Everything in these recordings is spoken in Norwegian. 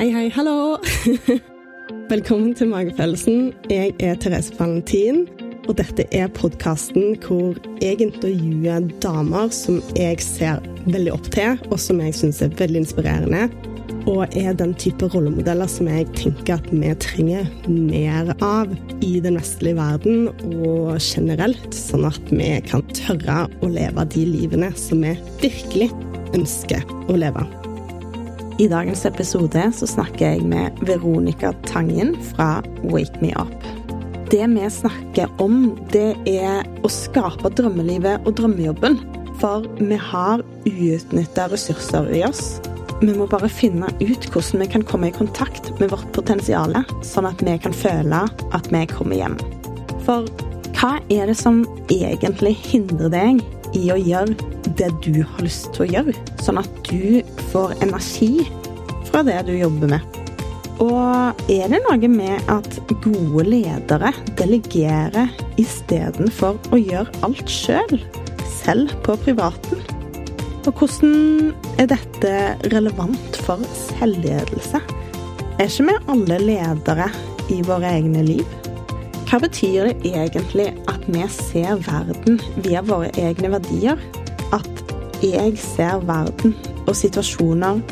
Hei, hei, hallo! Velkommen til Magefølelsen. Jeg er Therese Valentin, og dette er podkasten hvor jeg intervjuer damer som jeg ser veldig opp til, og som jeg syns er veldig inspirerende. Og er den type rollemodeller som jeg tenker at vi trenger mer av i den vestlige verden og generelt, sånn at vi kan tørre å leve de livene som vi virkelig ønsker å leve. I dagens episode så snakker jeg med Veronica Tangen fra Wake Me Up. Det vi snakker om, det er å skape drømmelivet og drømmejobben. For vi har uutnytta ressurser i oss. Vi må bare finne ut hvordan vi kan komme i kontakt med vårt potensial, sånn at vi kan føle at vi kommer hjem. For hva er det som egentlig hindrer deg i å gjøre det du har lyst til å gjøre, sånn at du får energi fra det du jobber med. Og er det noe med at gode ledere delegerer istedenfor å gjøre alt sjøl, selv, selv på privaten? Og hvordan er dette relevant for selvledelse? Er ikke vi alle ledere i våre egne liv? Hva betyr det egentlig at vi ser verden via våre egne verdier? Jeg ser verden og situasjoner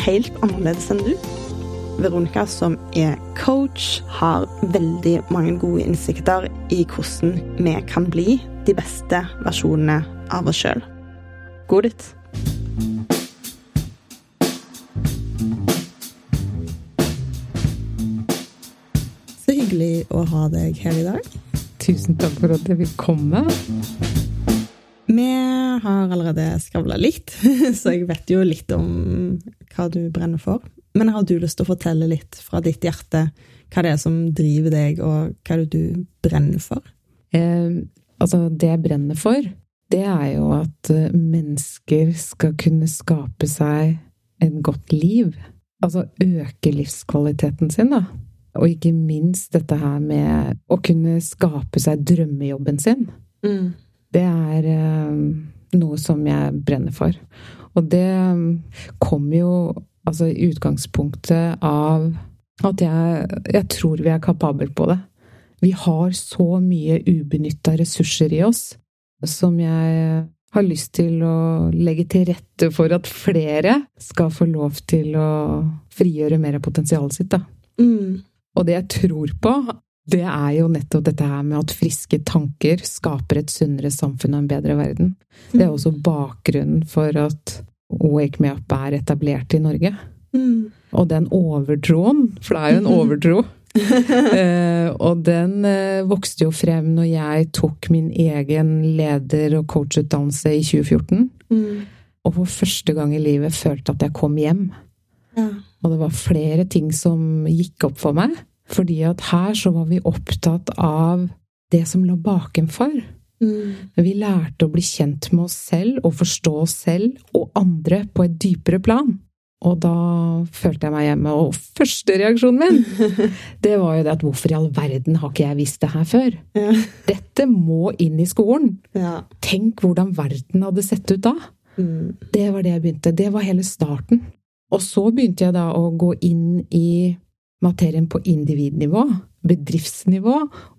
helt annerledes enn du? Veronica, som er coach, har veldig mange gode innsikter i hvordan vi kan bli de beste versjonene av oss sjøl. God lytt. Så hyggelig å ha deg her i dag. Tusen takk for at jeg fikk komme. Vi har allerede skravla litt, så jeg vet jo litt om hva du brenner for. Men har du lyst til å fortelle litt fra ditt hjerte hva det er som driver deg, og hva det er du brenner for? Eh, altså, det jeg brenner for, det er jo at eh, mennesker skal kunne skape seg et godt liv. Altså øke livskvaliteten sin, da. Og ikke minst dette her med å kunne skape seg drømmejobben sin. Mm. Det er eh, noe som jeg brenner for. Og det kommer jo altså i utgangspunktet av at jeg, jeg tror vi er kapable på det. Vi har så mye ubenytta ressurser i oss som jeg har lyst til å legge til rette for at flere skal få lov til å frigjøre mer av potensialet sitt, da. Mm. Og det jeg tror på, det er jo nettopp dette her med at friske tanker skaper et sunnere samfunn og en bedre verden. Det er mm. også bakgrunnen for at Wake Me Up er etablert i Norge. Mm. Og den overtroen, for det er jo en overtro eh, og den eh, vokste jo frem når jeg tok min egen leder- og coachutdannelse i 2014. Mm. Og for første gang i livet følte at jeg kom hjem. Ja. Og det var flere ting som gikk opp for meg. Fordi at her så var vi opptatt av det som lå bakenfor. Mm. Vi lærte å bli kjent med oss selv og forstå oss selv og andre på et dypere plan. Og da følte jeg meg hjemme, og første reaksjonen min, det var jo det at hvorfor i all verden har ikke jeg visst det her før? Ja. Dette må inn i skolen! Ja. Tenk hvordan verden hadde sett ut da! Mm. Det var det jeg begynte. Det var hele starten. Og så begynte jeg da å gå inn i materien på individnivå, bedriftsnivå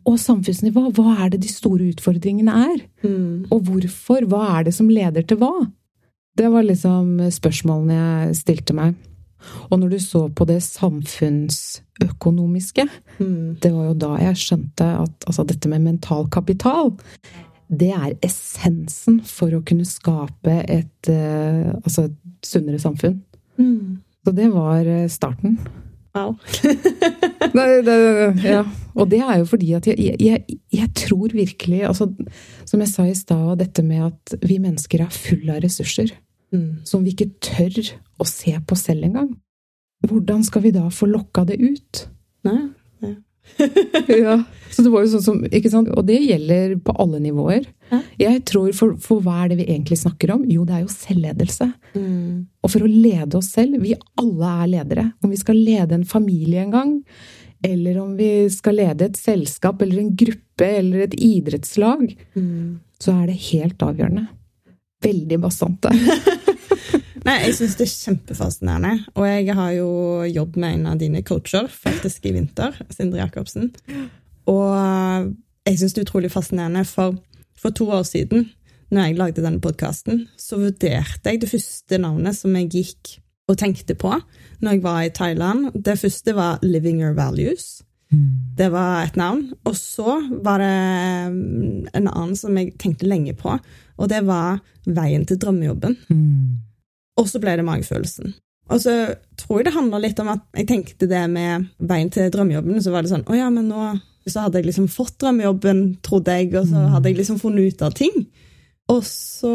og samfunnsnivå. Hva er det de store utfordringene er? Mm. Og hvorfor? Hva er det som leder til hva? Det var liksom spørsmålene jeg stilte meg. Og når du så på det samfunnsøkonomiske, mm. det var jo da jeg skjønte at altså, dette med mental kapital, det er essensen for å kunne skape et, uh, altså et sunnere samfunn. Mm. Så det var eh, starten. Wow. Nei, det, ja. Og det er jo fordi at jeg, jeg, jeg tror virkelig altså, Som jeg sa i stad, dette med at vi mennesker er fulle av ressurser. Mm. Som vi ikke tør å se på selv engang. Hvordan skal vi da få lokka det ut? Nei, nei. ja. Så det var jo sånn som, ikke sant? Og det gjelder på alle nivåer. Jeg tror for, for, hva er det vi egentlig snakker om? Jo, det er jo selvledelse. Mm. Og for å lede oss selv Vi alle er ledere. Om vi skal lede en familie en gang, eller om vi skal lede et selskap eller en gruppe eller et idrettslag, mm. så er det helt avgjørende. Veldig bastante. Nei, jeg syns det er kjempefascinerende. Og jeg har jo jobbet med en av dine coacher faktisk i vinter, Sindre Jacobsen. Og jeg syns det er utrolig fascinerende, for for to år siden, når jeg lagde denne podkasten, så vurderte jeg det første navnet som jeg gikk og tenkte på når jeg var i Thailand. Det første var Living Your Values. Mm. Det var et navn. Og så var det en annen som jeg tenkte lenge på, og det var Veien til drømmejobben. Mm. Og så ble det magefølelsen. Og så tror jeg det handler litt om at jeg tenkte det med veien til drømmejobben, så var det sånn Å ja, men nå så hadde jeg liksom fått drømmejobben, trodde jeg, og så mm. hadde jeg liksom funnet ut av ting. Og så,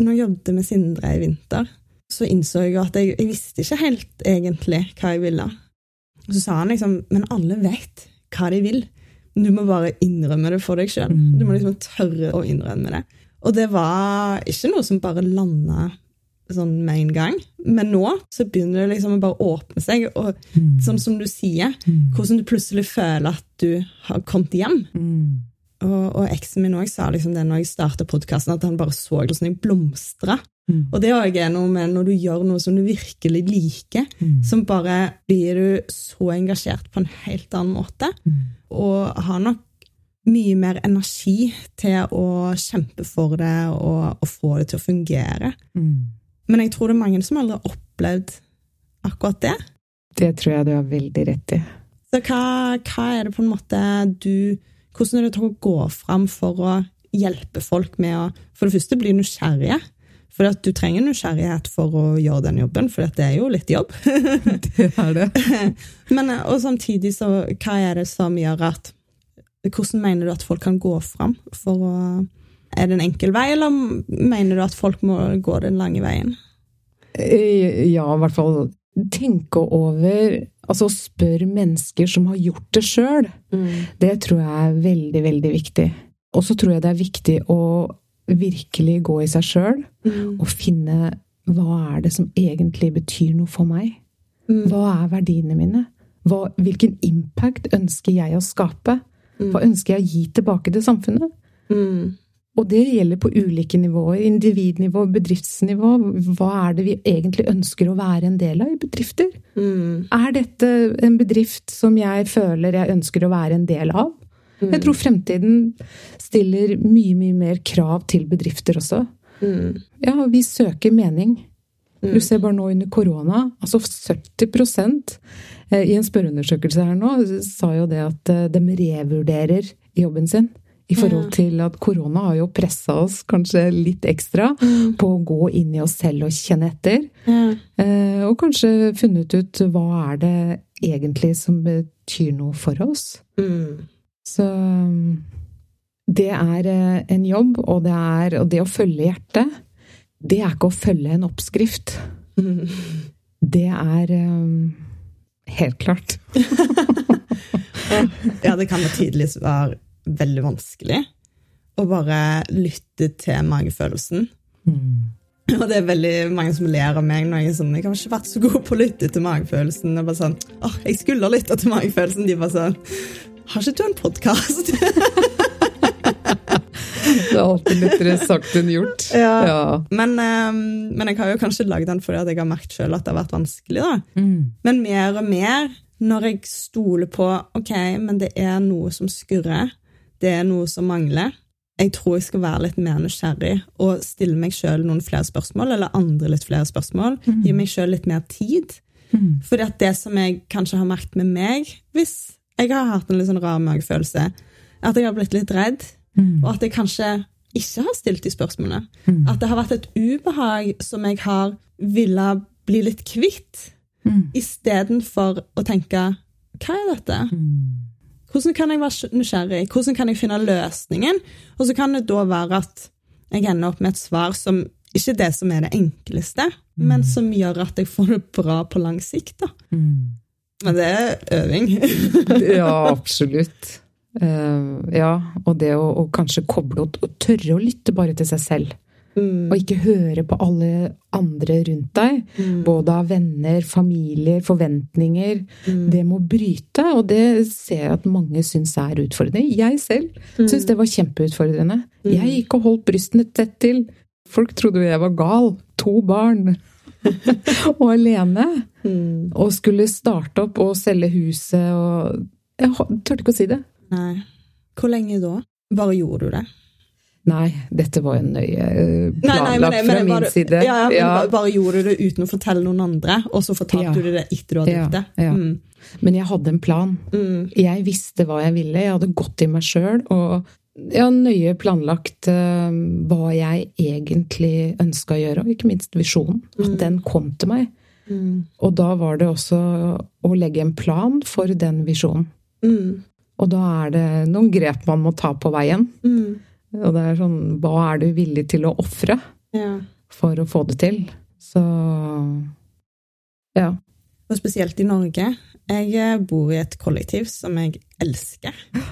når jeg jobbet med Sindre i vinter, så innså jeg at jeg, jeg visste ikke helt egentlig hva jeg ville. Og så sa han liksom Men alle vet hva de vil. Du må bare innrømme det for deg sjøl. Du må liksom tørre å innrømme det. Og det var ikke noe som bare landa sånn med en gang. Men nå så begynner det liksom å bare åpne seg. Og mm. sånn som du sier, mm. hvordan du plutselig føler at du har kommet hjem. Mm. Og, og eksen min òg sa liksom det når jeg starta podkasten, at han bare så det sånn jeg blomstra. Mm. Og det òg er noe med når du gjør noe som du virkelig liker, mm. som bare blir du så engasjert på en helt annen måte. Mm. Og har nok mye mer energi til å kjempe for det og, og få det til å fungere. Mm. Men jeg tror det er mange som aldri har opplevd akkurat det. Det tror jeg du har veldig rett i. Så hva, hva er det på en måte du Hvordan er det til å gå fram for å hjelpe folk med å for det første bli nysgjerrige? For du trenger nysgjerrighet for å gjøre den jobben, for det er jo litt jobb. det er det. Men, og samtidig, så hva er det som gjør at Hvordan mener du at folk kan gå fram for å er det en enkel vei, eller mener du at folk må gå den lange veien? Eh, ja, i hvert fall tenke over Altså spør mennesker som har gjort det sjøl. Mm. Det tror jeg er veldig, veldig viktig. Og så tror jeg det er viktig å virkelig gå i seg sjøl mm. og finne hva er det som egentlig betyr noe for meg? Mm. Hva er verdiene mine? Hva, hvilken impact ønsker jeg å skape? Mm. Hva ønsker jeg å gi tilbake til samfunnet? Mm. Og det gjelder på ulike nivåer. Individnivå, bedriftsnivå. Hva er det vi egentlig ønsker å være en del av i bedrifter? Mm. Er dette en bedrift som jeg føler jeg ønsker å være en del av? Mm. Jeg tror fremtiden stiller mye, mye mer krav til bedrifter også. Mm. Ja, vi søker mening. Mm. Du ser bare nå under korona, altså 70 eh, i en spørreundersøkelse her nå, sa jo det at eh, de revurderer jobben sin. I forhold til at korona har jo pressa oss kanskje litt ekstra mm. på å gå inn i oss selv og kjenne etter. Mm. og kanskje funnet ut hva er det egentlig som betyr noe for oss. Mm. Så det er eh, en jobb, og det, er, og det å følge hjertet, det er ikke å følge en oppskrift. Mm. Det er um, helt klart. ja, det kan jo tidligst være veldig vanskelig å bare lytte til magefølelsen. Mm. Og det er veldig mange som ler av meg når jeg er sånn Jeg har ikke vært så god på å lytte til magefølelsen. Og bare sånn, åh, jeg skulle ha lytta til magefølelsen. De bare sånn Har ikke du en podkast? det er alltid lettere sagt enn gjort. Ja. ja. Men, um, men, jeg har jo kanskje lagd den fordi jeg har merket sjøl at det har vært vanskelig. da. Mm. Men mer og mer, når jeg stoler på ok, men det er noe som skurrer, det er noe som mangler. Jeg tror jeg skal være litt mer nysgjerrig og stille meg sjøl noen flere spørsmål, eller andre litt flere spørsmål. Mm. Gi meg sjøl litt mer tid. Mm. For det som jeg kanskje har merket med meg, hvis jeg har hatt en litt sånn rar magefølelse, at jeg har blitt litt redd, mm. og at jeg kanskje ikke har stilt de spørsmålene. Mm. At det har vært et ubehag som jeg har ville bli litt kvitt, mm. istedenfor å tenke hva er dette? Mm. Hvordan kan jeg være nysgjerrig? Hvordan kan jeg finne løsningen? Og så kan det da være at jeg ender opp med et svar som ikke det som er det enkleste, mm. men som gjør at jeg får det bra på lang sikt. da. Mm. Men det er øving. ja, absolutt. Uh, ja, og det å, å kanskje koble og, og tørre å lytte bare til seg selv. Mm. Og ikke høre på alle andre rundt deg. Mm. Både av venner, familier, forventninger. Mm. Det må bryte, og det ser jeg at mange syns er utfordrende. Jeg selv mm. syns det var kjempeutfordrende. Mm. Jeg gikk og holdt brystene tett til. Folk trodde jo jeg var gal. To barn. og alene. Mm. Og skulle starte opp og selge huset og Jeg turte ikke å si det. Nei. Hvor lenge da? Bare gjorde du det? Nei, dette var jo nøye eh, planlagt fra min bare- side. Ja, men Ja. Bare gjorde du det uten å fortelle noen andre, og så fortalte Ja. du det etter du hadde gjort det? Mm. Men jeg hadde en plan. Mm. Jeg visste hva jeg ville. Jeg hadde gått i meg sjøl og ja, nøye planlagt uh, hva jeg egentlig ønska å gjøre, og ikke minst visjonen. At den kom til meg. Mm. Og da var det også å legge en plan for den visjonen. Mm. Og da er det noen grep man må ta på veien. Mm. Og det er sånn Hva er du villig til å ofre Ja. for å få det til? Så ja. Og spesielt i Norge. Jeg eh, bor i et kollektiv som jeg elsker.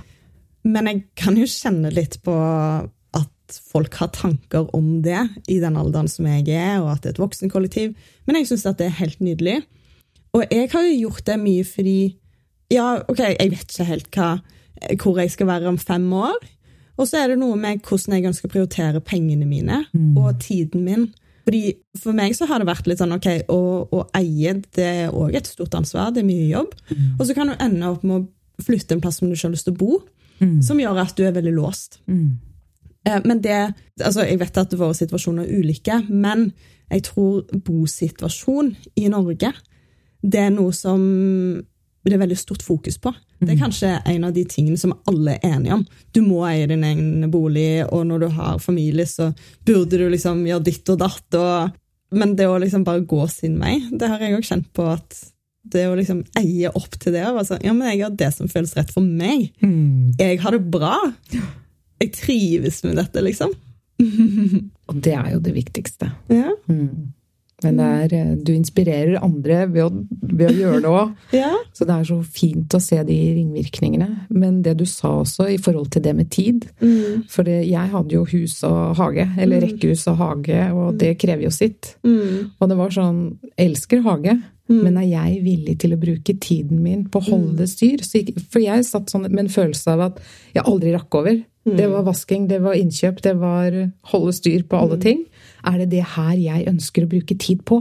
Men jeg kan jo kjenne litt på at folk har tanker om det i den alderen som jeg er, og at det er et voksenkollektiv. Men jeg syns at det er helt nydelig. Og jeg har jo gjort det mye fordi Ja, OK, jeg vet ikke helt hva, hvor jeg skal være om fem år. Og så er det noe med hvordan jeg ønsker å prioritere pengene mine og tiden min. Fordi For meg så har det vært litt sånn ok, å, å eie det er òg et stort ansvar, det er mye jobb. Og så kan du ende opp med å flytte en plass som du ikke har lyst til å bo, som gjør at du er veldig låst. Mm. Eh, Men det, altså Jeg vet at våre situasjoner er ulike, men jeg tror bosituasjon i Norge det er noe som det er veldig stort fokus på. Det er kanskje en av de tingene som alle er enige om. Du må eie din egen bolig, og når du har familie, så burde du liksom gjøre ditt og datt. Og, men det å liksom bare gå sin vei, det har jeg òg kjent på at det å liksom eie opp til det altså, Ja, men jeg gjør det som føles rett for meg. Mm. Jeg har det bra. Jeg trives med dette, liksom. Og det er jo det viktigste. Ja. Mm. Men er, eh, du inspirerer andre ved å, ved å gjøre det òg. ja. Så det er så fint å se de ringvirkningene. Men det du sa også i forhold til det med tid Mm. For det, jeg hadde jo hus og hage, eller rekkehus og hage, og det krever jo sitt. Mm. Og det var sånn elsker hage, men er jeg villig til å bruke tiden min på å holde det styr? For jeg satt sånn med en følelse av at jeg aldri rakk over. Det var vasking, det var innkjøp, det var holde styr på alle ting. Er det det her jeg ønsker å bruke tid på?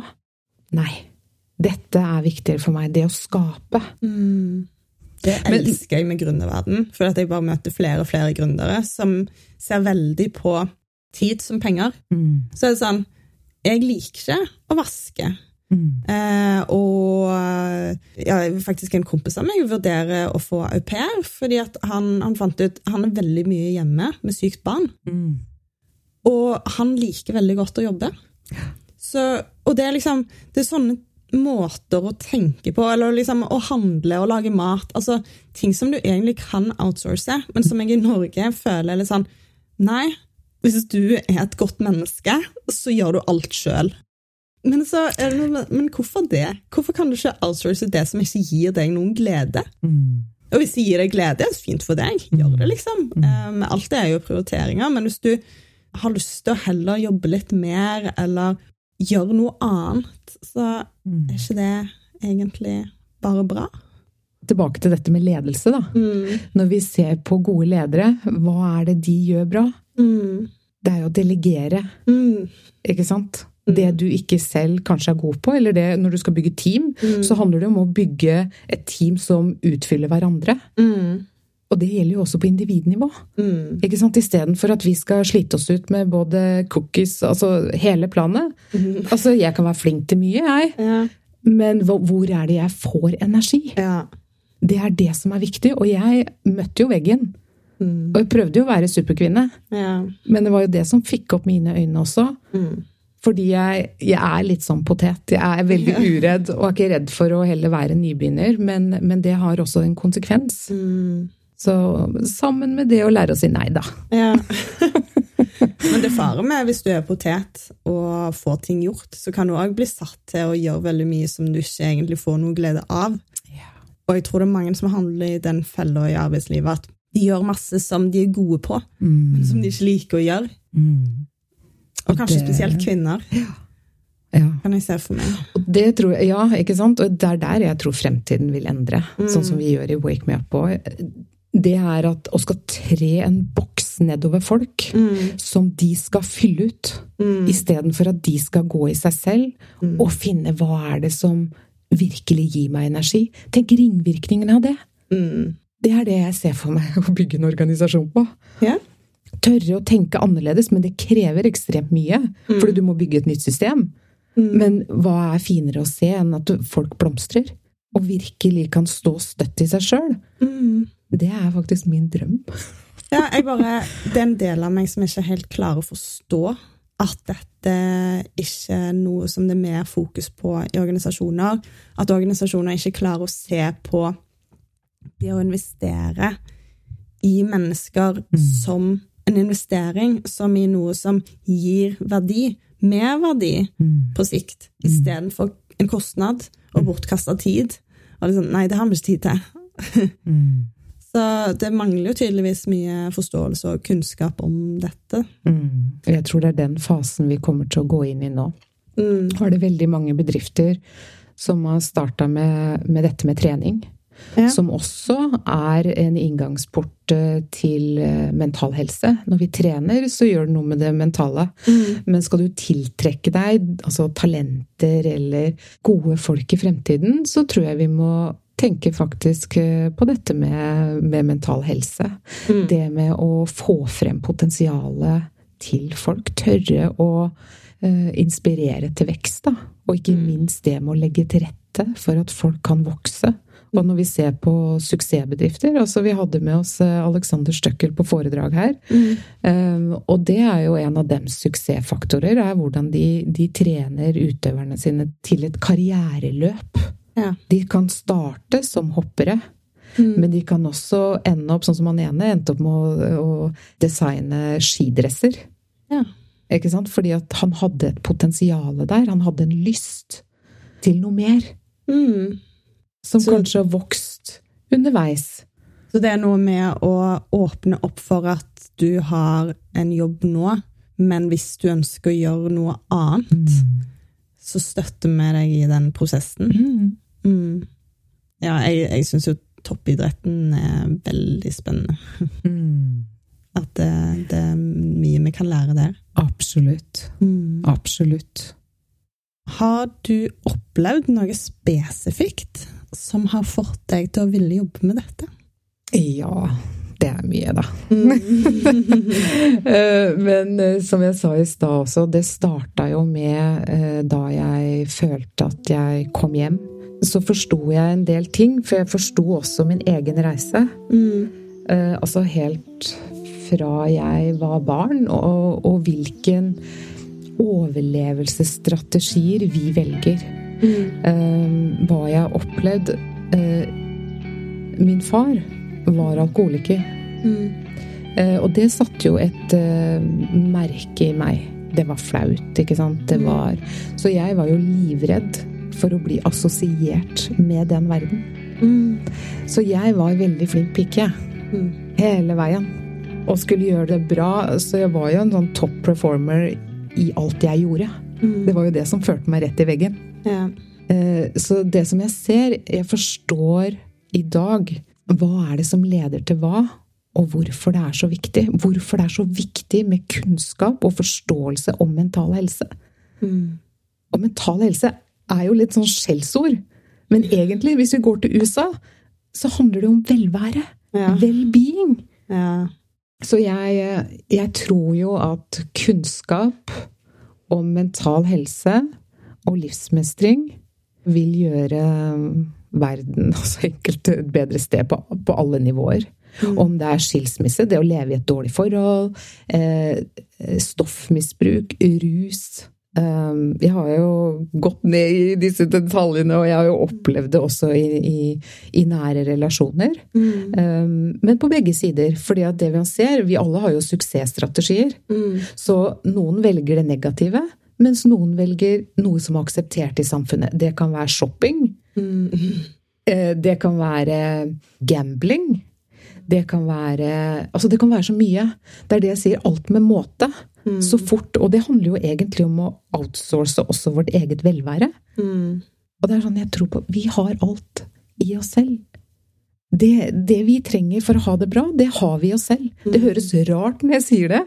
Nei. Dette er viktigere for meg. Det å skape. Mm. Det elsker jeg med gründerverden, for at jeg bare møter flere og flere gründere som ser veldig på tid som penger. Mm. Så er det sånn Jeg liker ikke å vaske. Mm. Eh, og ja, faktisk en kompis av meg vurderer å få au pair, fordi at han, han fant ut Han er veldig mye hjemme med sykt barn. Mm. Og han liker veldig godt å jobbe. Så, og det er liksom Det er sånne måter å tenke på, eller liksom å handle og lage mat. Altså ting som du egentlig kan outsource, men som jeg i Norge føler er litt sånn Nei, hvis du er et godt menneske, så gjør du alt sjøl. Men, men hvorfor det? Hvorfor kan du ikke outsource det som ikke gir deg noen glede? Mm. Og hvis det gir deg glede, er det fint for deg. Gjør det, liksom. Um, alt det er jo prioriteringer. Men hvis du har lyst til å heller jobbe litt mer, eller gjøre noe annet, så Mm. er ikke det egentlig bare bra. Tilbake til dette med ledelse, da. Mm. Når vi ser på gode ledere, hva er det de gjør bra? Mm. Det er jo å delegere, Mm. ikke sant? Det du ikke selv kanskje er god på, eller det når du skal bygge team, så handler det om å bygge et team som utfyller hverandre. Mm. Og det gjelder jo også på individnivå. Mm. Ikke sant? Istedenfor at vi skal slite oss ut med både cookies, altså hele planet. Altså, jeg kan være flink til mye, jeg, Ja. men hvor er det jeg får energi? ja. Det er det som er viktig. Og jeg møtte jo veggen. Mm. Og jeg prøvde jo å være superkvinne. ja. Men det var jo det som fikk opp mine øyne også. Mm. Fordi jeg, jeg er litt sånn potet. Jeg er veldig uredd og er ikke redd for å heller være nybegynner. Men, men det har også en konsekvens. Mm. Så sammen med det å lære å si nei, da. Ja. Men det farer med hvis du er potet og får ting gjort, så kan du òg bli satt til å gjøre veldig mye som du ikke egentlig får noe glede av. Og jeg tror det er mange som handler i den fella i arbeidslivet at de gjør masse som de er gode på, men som de ikke liker å gjøre. Mm. Og kanskje det- spesielt kvinner, Ja. kan jeg se for meg. Og det tror jeg, ja, ikke sant? Og det er der jeg tror fremtiden vil endre. Sånn som vi gjør i Wake Me Up òg. Det er at å skal tre en boks nedover folk Mm. som de skal fylle ut, Mm. istedenfor at de skal gå i seg selv Mm. og finne hva er det som virkelig gir meg energi. Tenk ringvirkningene av det. Mm. Det er det jeg ser for meg å bygge en organisasjon på. Yeah. Tørre å tenke annerledes, men det krever ekstremt mye. Mm. Fordi du må bygge et nytt system. Mm. Men hva er finere å se enn at folk blomstrer? Og virkelig kan stå støtt i seg sjøl? Mm. Det er faktisk min drøm. Ja, jeg bare Det er en del av meg som ikke helt klarer å forstå at dette ikke er noe som det er mer fokus på i organisasjoner. At organisasjoner ikke klarer å se på det å investere i mennesker Mm. som en investering, som i noe som gir verdi, mer verdi, mm. på sikt, Mm. istedenfor en kostnad og bortkasta tid. Og liksom, nei, det har vi ikke tid til. Mm. Så det mangler jo tydeligvis mye forståelse og kunnskap om dette. Mm. Jeg tror det er den fasen vi kommer til å gå inn i nå. Mm. Har det veldig mange bedrifter som har starta med, med dette med trening. Ja. Som også er en inngangsport eh, til eh, mental helse. Når vi trener, så gjør det noe med det mentale. Mm. Men skal du tiltrekke deg altså talenter eller gode folk i fremtiden, så tror jeg vi må tenke faktisk eh, på dette med, med mental helse. Mm. Det med å få frem potensialet til folk. Tørre å eh, inspirere til vekst, da. Og ikke Mm. minst det med å legge til rette for at folk kan vokse. Og når vi ser på suksessbedrifter altså Vi hadde med oss eh, Alexander Støkkel på foredrag her. Mm. Um, og det er jo en av dems suksessfaktorer, er hvordan de, de trener utøverne sine til et karriereløp. Ja. De kan starte som hoppere, Mm. men de kan også ende opp sånn som han ene endte opp med å, å designe skidresser. Ja. Ikke sant? Fordi at han hadde et potensial der. Han hadde en lyst til noe mer. Mm. Som Så- kanskje har vokst underveis. Så det er noe med å åpne opp for at du har en jobb nå, men hvis du ønsker å gjøre noe annet, så støtter vi deg i den prosessen. Mm. Mm. Ja, jeg, jeg syns jo toppidretten er veldig spennende. Mm. At det, det er mye vi kan lære der. Absolutt. Absolutt. Har du opplevd noe spesifikt som har fått deg til å ville jobbe med dette? Ja, det er mye, da. Mm. Eh, Men eh, som jeg sa i stad også, det starta jo med eh, da jeg følte at jeg kom hjem. Så forsto jeg en del ting, for jeg forsto også min egen reise. Mm. Eh, altså helt fra jeg var barn, og, og hvilken overlevelsesstrategier vi velger. Mm. Eh, hva jeg har opplevd. Eh, min far var alkoholiker. Mm. Eh, og det satte jo et eh, merke i meg. Det var flaut, ikke sant. Det Mm. var Så jeg var jo livredd for å bli assosiert med den verden. Mm. Så jeg var veldig flink pike. Mm. Hele veien. Og skulle gjøre det bra. Så jeg var jo en sånn top performer i alt jeg gjorde. Mm. Det var jo det som førte meg rett i veggen. Ja. Eh, Så det som jeg ser, jeg forstår i dag hva er det som leder til hva, og hvorfor det er så viktig. Hvorfor det er så viktig med kunnskap og forståelse om mental helse. Mm. Og mental helse er jo litt sånn skjellsord. Men egentlig, hvis vi går til USA, så handler det om velvære. Ja. Well-being. ja. Så jeg, jeg tror jo at kunnskap om mental helse og livsmestring vil gjøre verden, altså enkelt, et bedre sted på, på alle nivåer. Mm. Om det er skilsmisse, det å leve i et dårlig forhold, eh, stoffmisbruk, rus Jeg har jo gått ned i disse detaljene, og jeg har jo opplevd det også i, i, i nære relasjoner. Mm. Um, men på begge sider. fordi at det vi ser, vi alle har jo suksessstrategier. Mm. Så noen velger det negative, mens noen velger noe som er akseptert i samfunnet. Det kan være shopping. Mm. eh, Det kan være gambling. Det kan være Altså, det kan være så mye. Det er det jeg sier, alt med måte. Mm. Så fort. Og det handler jo egentlig om å outsource også vårt eget velvære. Mm. Og det er sånn jeg tror på Vi har alt i oss selv. Det, det vi trenger for å ha det bra, det har vi i oss selv. Det høres rart når jeg sier det,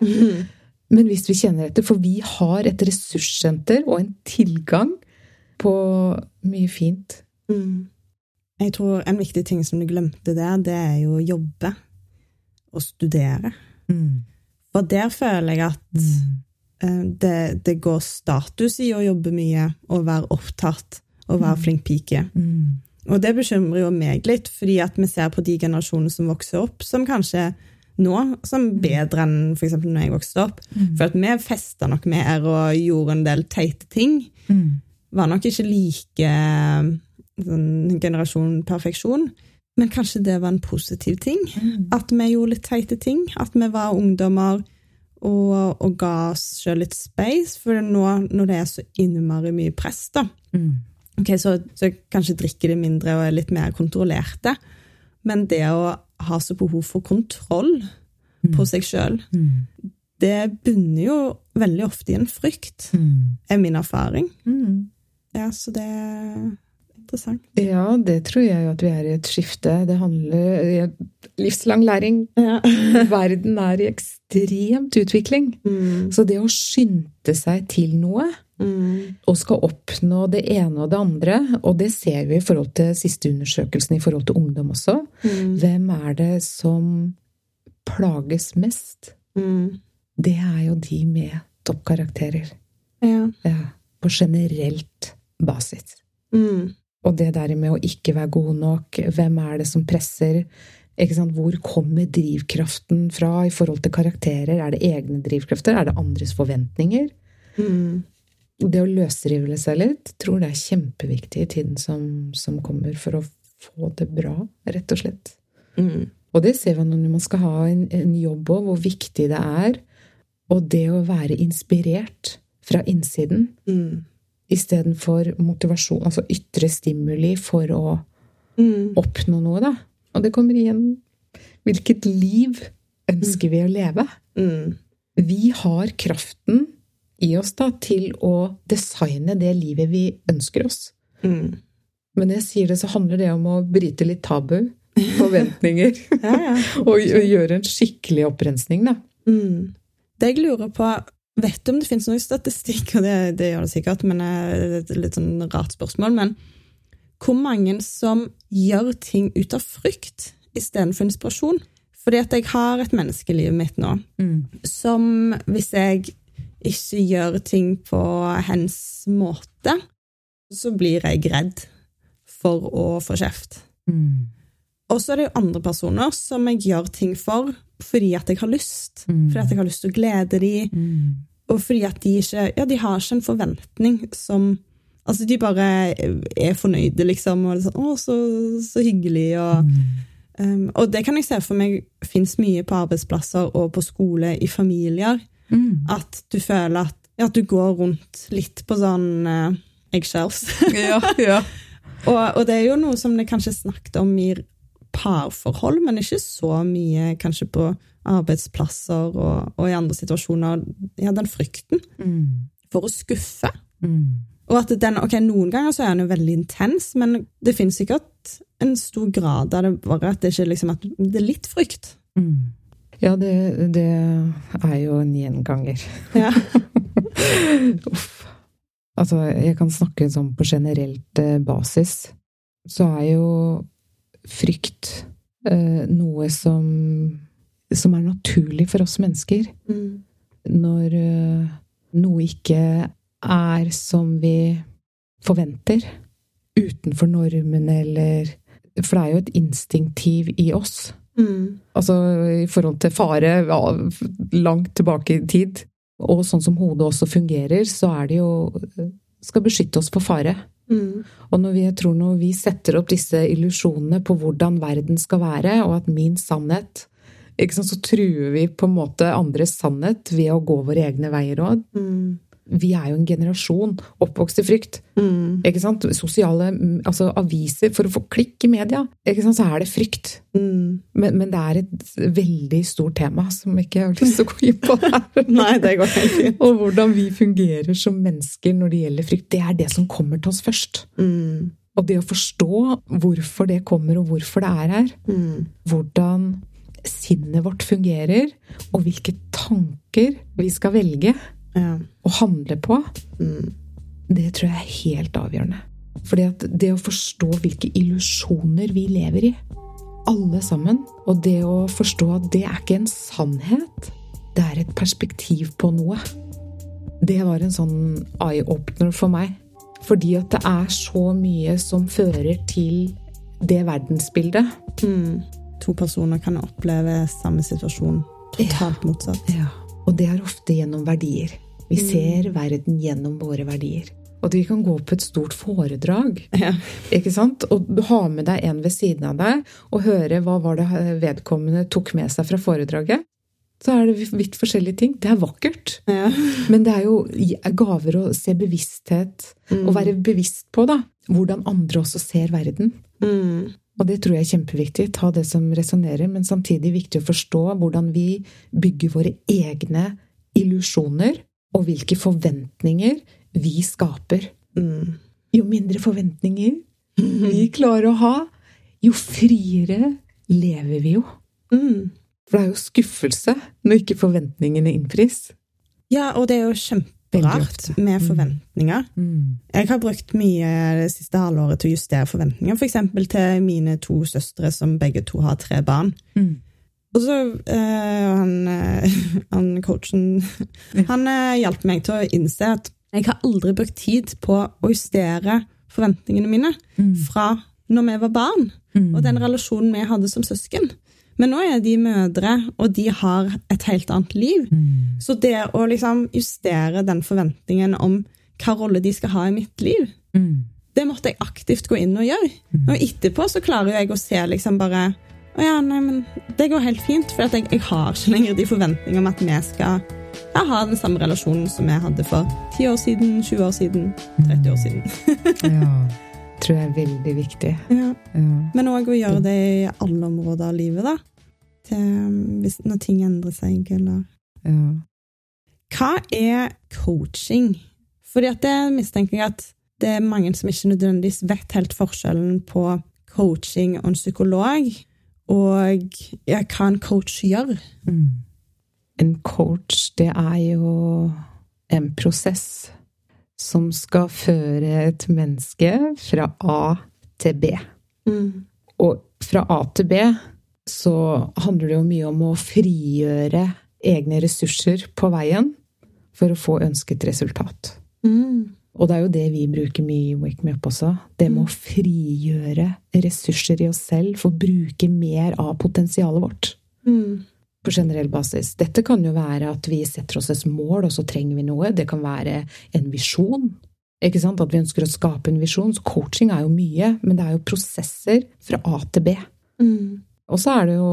men hvis vi kjenner etter, for vi har et ressurssenter og en tilgang på mye fint. Mm. Jeg tror en viktig ting som du glemte der, det er jo å jobbe og studere. Mm. For der føler jeg at eh, det, det går status i å jobbe mye og være opptatt og være flink pike. Mm. Og det bekymrer jo meg litt, fordi at vi ser på de generasjonene som vokser opp, som kanskje nå som bedre enn f.eks. når jeg vokste opp. For at vi festa nok mer og gjorde en del teite ting. Mm. Var nok ikke like sånn, generasjon perfeksjon, men kanskje det var en positiv ting. At vi gjorde litt teite ting. At vi var ungdommer og, og ga oss sjøl litt space. For nå når det er så innmari mye press, da, Mm. ok, så, så kanskje drikker de mindre og er litt mer kontrollerte. Men det å ha så behov for kontroll på seg sjøl, Mm. det bunner jo veldig ofte i en frykt, Mm. er min erfaring. Mm. Ja, så det interessant. Ja, det tror jeg jo at vi er i et skifte. Det handler Livslang læring. Ja. Verden er i ekstremt utvikling. Mm. Så det å skynde seg til noe, Mm. og skal oppnå det ene og det andre, og det ser vi i forhold til siste undersøkelsen i forhold til ungdom også, Mm. hvem er det som plages mest? Mm. Det er jo de med toppkarakterer. Ja. Ja, på generelt basis. Og det der med å ikke være god nok, hvem er det som presser? Hvor kommer drivkraften fra i forhold til karakterer? Er det egne drivkrafter? Er det andres forventninger? Mm. Det å løsrive seg litt tror det er kjempeviktig i tiden som, som kommer, for å få det bra, rett og slett. Mm. Og det ser vi når man skal ha en, en jobb òg, hvor viktig det er. Og det å være inspirert fra innsiden Mm. Istedenfor motivasjon, altså ytre stimuli for å Mm. oppnå noe, da. Og det kommer igjen Hvilket liv ønsker vi å leve? Mm. Vi har kraften i oss da til å designe det livet vi ønsker oss. Mm. Men når jeg sier det, så handler det om å bryte litt tabu, forventninger, Ja, ja. og, og gjøre en skikkelig opprensning, da. Mm. Det jeg lurer på Vet du om det finnes noe statistikk, og det, det gjør det sikkert, men eh, det er et litt sånn rart spørsmål, men hvor mange som gjør ting ut av frykt istedenfor inspirasjon? Fordi at jeg har et menneske i livet mitt nå som hvis jeg ikke gjør ting på hens måte, så blir jeg redd for å få kjeft. Og så er det jo andre personer som jeg gjør ting for fordi at jeg har lyst. Mm. Fordi at jeg har lyst til å glede dem, og fordi at de ikke Ja, de har ikke en forventning som Altså, de bare er fornøyde, liksom, og sånn Å, så, så hyggelig, og um, Og det kan jeg se for meg fins mye på arbeidsplasser og på skole, i familier, at du føler at, ja, at du går rundt litt på sånn uh, eggshells. Ja, ja. og, og det er jo noe som det kanskje er snakket om i parforhold, men ikke så mye kanskje på arbeidsplasser og, og i andre situasjoner. Ja, den frykten for å skuffe. Og at den, ok, Noen ganger så er den jo veldig intens, men det finnes sikkert en stor grad av det bare at det ikke liksom at det er litt frykt. Ja, det, det er jo en gjenganger. Ja. Uff. Altså, jeg kan snakke sånn på generelt eh, basis. Så er jo frykt eh, noe som, som er naturlig for oss mennesker. Mm. Når eh, noe ikke er som vi forventer, utenfor normen eller For det er jo et instinktiv i oss. Mm. Altså i forhold til fare ja, langt tilbake i tid. Og sånn som hodet også fungerer, så er det jo Skal beskytte oss for fare. Mm. Og når vi, jeg tror når vi setter opp disse illusjonene på hvordan verden skal være, og at min sannhet Så truer vi på en måte andres sannhet ved å gå våre egne veier òg. Mm. Vi er jo en generasjon oppvokst i frykt. Mm. Ikke sant? Sosiale altså aviser For å få klikk i media, ikke sant, så er det frykt. Mm. Men, men det er et veldig stort tema som ikke jeg har lyst til å gå inn på her. Nei, det går helt fint. Og hvordan vi fungerer som mennesker når det gjelder frykt. Det er det som kommer til oss først. Mm. Og det å forstå hvorfor det kommer, og hvorfor det er her. Mm. Hvordan sinnet vårt fungerer, og hvilke tanker vi skal velge Ja. å handle på, Mm. det tror jeg er helt avgjørende. Fordi at det å forstå hvilke illusjoner vi lever i, alle sammen, og det å forstå at det er ikke en sannhet, det er et perspektiv på noe, det var en sånn eye-opener for meg. Fordi at det er så mye som fører til det verdensbildet. Mm. To personer kan oppleve samme situasjon totalt motsatt. Ja. Og det er ofte gjennom verdier. Vi ser verden gjennom våre verdier. Og vi kan gå på et stort foredrag, Ja. ikke sant? og ha med deg en ved siden av deg, og høre hva var det vedkommende tok med seg fra foredraget. Så er det vidt forskjellige ting. Det er vakkert. Ja. Men det er jo gaver å se bevissthet, og være bevisst på da, hvordan andre også ser verden. Mm. Og det tror jeg er kjempeviktig. Ta det som resonnerer, men samtidig viktig å forstå hvordan vi bygger våre egne illusjoner, og hvilke forventninger vi skaper. Mm. Jo mindre forventninger vi klarer å ha, jo friere lever vi jo. Mm. For det er jo skuffelse når ikke forventningene innfris. Ja, og det er jo Veldig kjemperart med forventninger. Mm. Jeg har brukt mye det siste halvåret til å justere forventninger, f.eks. til mine to søstre som begge to har tre barn. Mm. Og så øh, han, eh, han coachen Han øh, hjalp meg til å innse at jeg har aldri brukt tid på å justere forventningene mine Mm. fra når vi var barn, Mm. og den relasjonen vi hadde som søsken. Men nå er de mødre, og de har et helt annet liv. Mm. Så det å liksom justere den forventningen om hva rolle de skal ha i mitt liv, Mm. det måtte jeg aktivt gå inn og gjøre. Og etterpå så klarer jeg å se liksom bare Å ja, nei, men det går helt fint, for jeg, jeg har ikke lenger de forventningene om at vi skal ja, ha den samme relasjonen som vi hadde for 10 år siden, 20 år siden, 30 år siden. Ja. Tror jeg er veldig viktig. Ja. Ja. Men òg å gjøre det i alle områder av livet, da. Til, hvis, når ting endrer seg, eller Ja. Hva er coaching? Fordi at det mistenker jeg at det er mange som ikke nødvendigvis vet helt forskjellen på coaching og en psykolog, og ja, hva en coach gjør. Mm. En coach, det er jo en prosess som skal føre et menneske fra A til B. Og fra A til B så handler det jo mye om å frigjøre egne ressurser på veien for å få ønsket resultat. Mm. Og det er jo det vi bruker mye i Wake Me Up også. Det med å frigjøre ressurser i oss selv for å bruke mer av potensialet vårt Mm. På generell basis. Dette kan jo være at vi setter oss et mål, og så trenger vi noe. Det kan være en visjon. Ikke sant? At vi ønsker å skape en visjon. Så coaching er jo mye, men det er jo prosesser fra A til B. Mm. Og så er det jo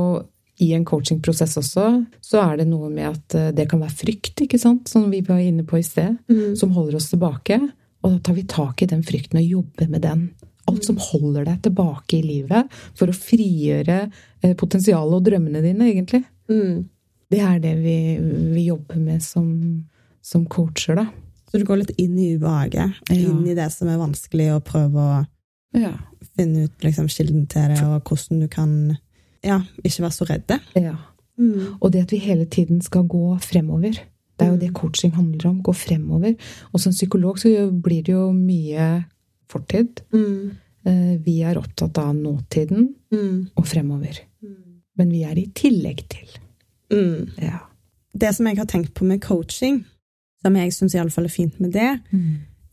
i en coachingprosess også, så er det noe med at eh, det kan være frykt, ikke sant, som vi var inne på i sted, Mm. som holder oss tilbake. Og da tar vi tak i den frykten og jobber med den. Alt som holder deg tilbake i livet for å frigjøre eh, potensialet og drømmene dine, egentlig. Mm. Det er det vi, vi jobber med som, som coacher, da. Så du går litt inn i ubehaget, Ja. inn i det som er vanskelig, og prøver å Ja. finne ut liksom, kilden til det, og hvordan du kan ja, ikke være så redde. ja. Mm. Og det at vi hele tiden skal gå fremover. Det er jo det coaching handler om. Gå fremover. Og som psykolog så blir det jo mye fortid. Mm. Eh, Vi er opptatt av nåtiden Mm. og fremover. Men vi er i tillegg til. Mm. Ja. Det som jeg har tenkt på med coaching, som jeg syns iallfall er fint med det,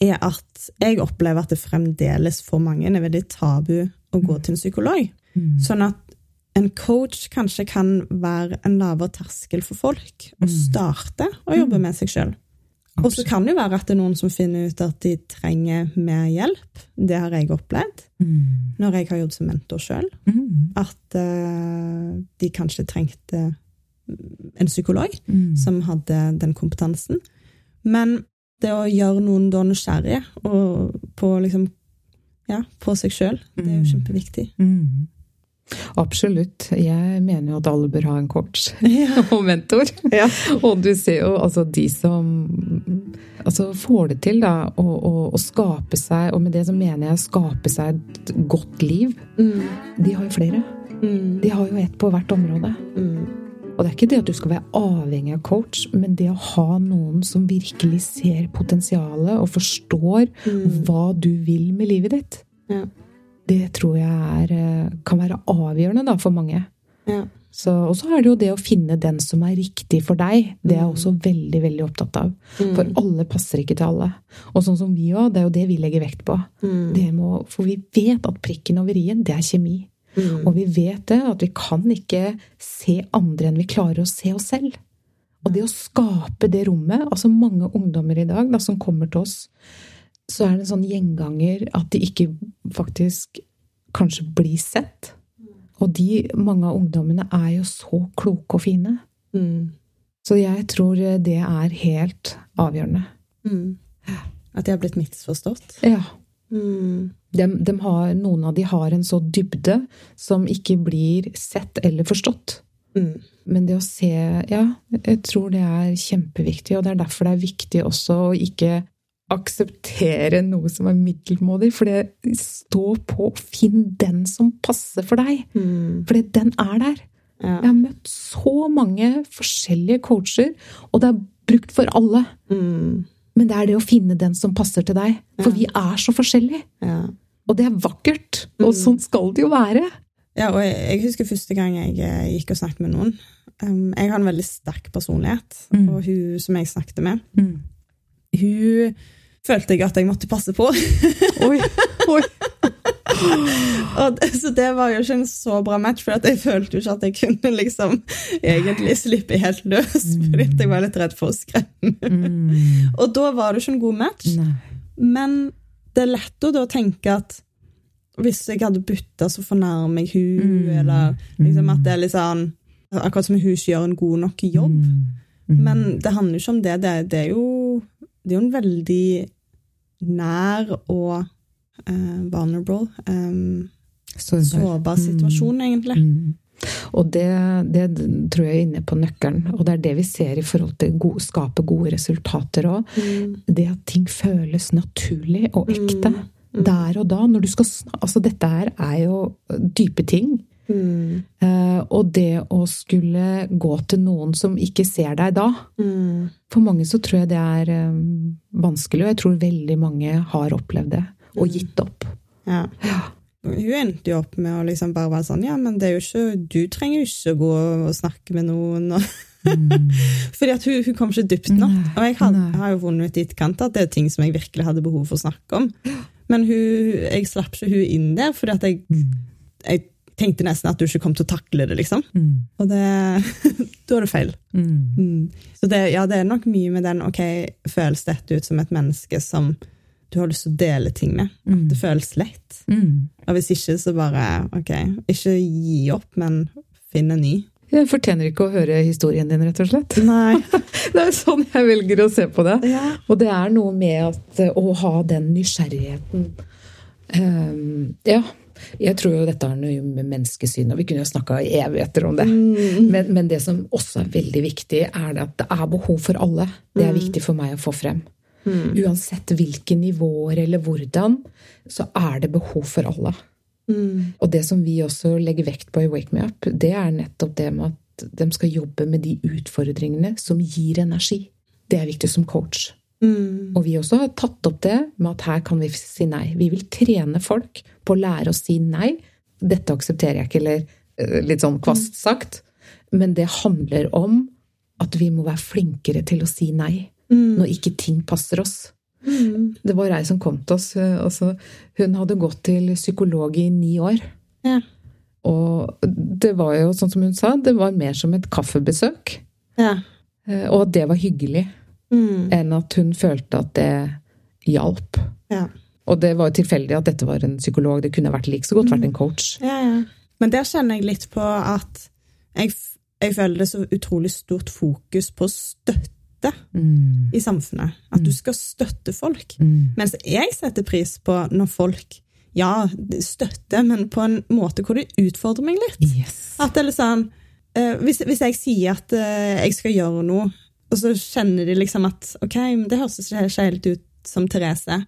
er at jeg opplever at det fremdeles for mange er veldig tabu å gå til en psykolog. Mm. Sånn at en coach kanskje kan være en lavere terskel for folk å starte å jobbe med seg sjøl. Og så kan det jo være at det er noen som finner ut at de trenger mer hjelp. Det har jeg opplevd Mm. når jeg har jobbet som mentor sjøl. Mm. At uh, de kanskje trengte en psykolog Mm. som hadde den kompetansen. Men det å gjøre noen da nysgjerrige på, liksom, ja, på seg sjøl, det er jo Mm. kjempeviktig. Mm. Absolutt. Jeg mener jo at alle bør ha en coach Ja. og mentor. Ja. Og du ser jo altså de som altså får det til, da, å, å, å skape seg Og med det så mener jeg skape seg et godt liv. Mm. De har jo flere. Mm. De har jo ett på hvert område. Mm. Og det er ikke det at du skal være avhengig av coach, men det å ha noen som virkelig ser potensialet og forstår Mm. hva du vil med livet ditt, Ja. Det tror jeg er, eh, kan være avgjørende da, for mange. Ja. Så, og så er det jo det å finne den som er riktig for deg. Det er jeg Mm. også veldig veldig opptatt av. Mm. For alle passer ikke til alle. Og sånn som vi òg, det er jo det vi legger vekt på. Mm. Det må, for vi vet at prikken over i-en, det er kjemi. Mm. Og vi vet det, at vi kan ikke se andre enn vi klarer å se oss selv. Og det å skape det rommet Altså mange ungdommer i dag da, som kommer til oss, så er det en sånn gjenganger at de ikke faktisk kanskje blir sett. Og de, mange av ungdommene er jo så kloke og fine. Mm. Så jeg tror det er helt avgjørende. Mm. At de har blitt misforstått. Ja. Mm. De, de har, noen av de har en så dybde som ikke blir sett eller forstått. Mm. Men det å se Ja, jeg tror det er kjempeviktig, og det er derfor det er viktig også å ikke akseptere noe som er middelmådig. For det stå på, finn den som passer for deg. Mm. For den er der. Ja. Jeg har møtt så mange forskjellige coacher, og det er brukt for alle. Mm. Men det er det å finne den som passer til deg. For Ja. vi er så forskjellige. Ja. Og det er vakkert. Og Mm. sånn skal det jo være. Ja, og jeg, jeg husker første gang jeg eh, gikk og snakket med noen. Um, jeg har en veldig sterk personlighet, Mm. og hun som jeg snakket med, hun følte jeg at jeg måtte passe på. Oi, oi. det, så det var jo ikke en så bra match, for jeg følte jo ikke at jeg kunne liksom egentlig slippe helt løs, fordi jeg var litt redd for å skremme. Mm. Og da var det ikke en god match. Nei. Men det er lett å da tenke at hvis jeg hadde bytta, så fornærmer jeg hun, Mm. eller liksom at det er litt sånn Akkurat som hun ikke gjør en god nok jobb. Mm. Men det handler jo ikke om det. Det, det, er, jo, det er jo en veldig nær og eh, vulnerable, um, Sårbar. situasjon, egentlig. Mm. Og det, det tror jeg er inne på nøkkelen. Og det er det vi ser i forhold til å skape gode resultater òg. Mm. Det at ting føles naturlig og ekte. Mm. Mm. Der og da. Når du skal Altså, dette her er jo dype ting. Mm. Eh, og det å skulle gå til noen som ikke ser deg da Mm. For mange så tror jeg det er um, vanskelig, og jeg tror veldig mange har opplevd det. Og Mm. gitt opp. Ja. Hun endte jo opp med å liksom bare være sånn Ja, men det er jo ikke Du trenger jo ikke å gå og snakke med noen. Og, Mm. fordi at hun, hun kom ikke dypt nok. Og jeg har, nei. har jo vunnet ditt i etterkant at det er ting som jeg virkelig hadde behov for å snakke om. Men hun, jeg slapp ikke hun inn der, fordi at jeg, Mm. jeg tenkte nesten at du ikke kom til å takle det, liksom. Mm. Og det Da er det feil. Mm. Mm. Så det, ja, det er nok mye med den Ok, føles dette ut som et menneske som du har lyst til å dele ting med? Mm. Det føles lett. Mm. Og hvis ikke, så bare ok, ikke gi opp, men finn en ny. Jeg fortjener ikke å høre historien din, rett og slett. Nei. Det er sånn jeg velger å se på det. Ja. Og det er noe med at, eh, å ha den nysgjerrigheten Um, Ja. Jeg tror jo dette har noe med menneskesyn, og vi kunne jo snakka i evigheter om det. Mm. Men, men det som også er veldig viktig, er at det er behov for alle. Det er Mm. viktig for meg å få frem. Mm. Uansett hvilke nivåer eller hvordan, så er det behov for alle. Mm. Og det som vi også legger vekt på i Wake Me Up, det er nettopp det med at de skal jobbe med de utfordringene som gir energi. Det er viktig som coach. Mm. Og vi også har tatt opp det med at her kan vi si nei. Vi vil trene folk på å lære å si nei. Dette aksepterer jeg ikke, eller eh, litt sånn kvast sagt. Men det handler om at vi må være flinkere til å si nei Mm. når ikke ting passer oss. Mm. Det var ei som kom til oss. Altså, hun hadde gått til psykolog i ni år. Ja. Og det var jo, sånn som hun sa, det var mer som et kaffebesøk. Ja. eh, Og det var hyggelig, Mm. enn at hun følte at det hjalp. Ja. Og det var jo tilfeldig at dette var en psykolog. Det kunne vært like så godt vært en coach. Ja, ja. Men der kjenner jeg litt på at jeg, jeg føler det er så utrolig stort fokus på støtte Mm. i samfunnet. At du skal støtte folk. Mm. Mens jeg setter pris på når folk ja, støtte, men på en måte hvor det utfordrer meg litt. Yes. At det er litt sånn eh, hvis, hvis jeg sier at eh, jeg skal gjøre noe, og så kjenner de liksom at ok, det høres ikke helt ut som Therese.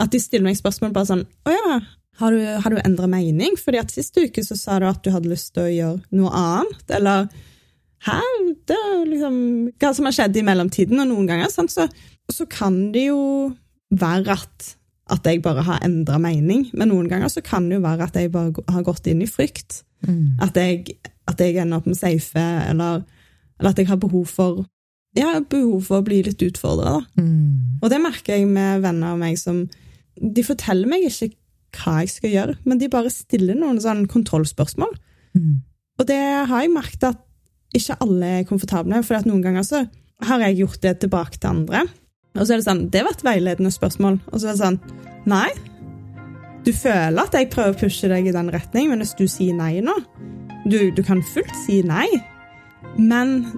At de stiller meg spørsmål bare sånn Å ja, har du, har du endra mening? Fordi at sist uke så sa du at du hadde lyst til å gjøre noe annet. Eller Hæ? Det er liksom Hva som har skjedd i mellomtiden, og noen ganger sant? Så, så kan det jo være at, at jeg bare har endra mening. Men noen ganger så kan det jo være at jeg bare har gått inn i frykt. Mm. At jeg, at jeg ender opp med safe, eller, eller at jeg har behov for ja, behov for å bli litt utfordra. Mm. Og det merker jeg med venner av meg som De forteller meg ikke hva jeg skal gjøre, men de bare stiller noen sånn kontrollspørsmål. Mm. Og det har jeg merket at ikke alle er komfortable med, for at noen ganger så har jeg gjort det tilbake til andre. Og så er det sånn Det var et veiledende spørsmål. Og så er det sånn Nei. Du føler at jeg prøver å pushe deg i den retning, men hvis du sier nei nå Du, du kan fullt si nei, men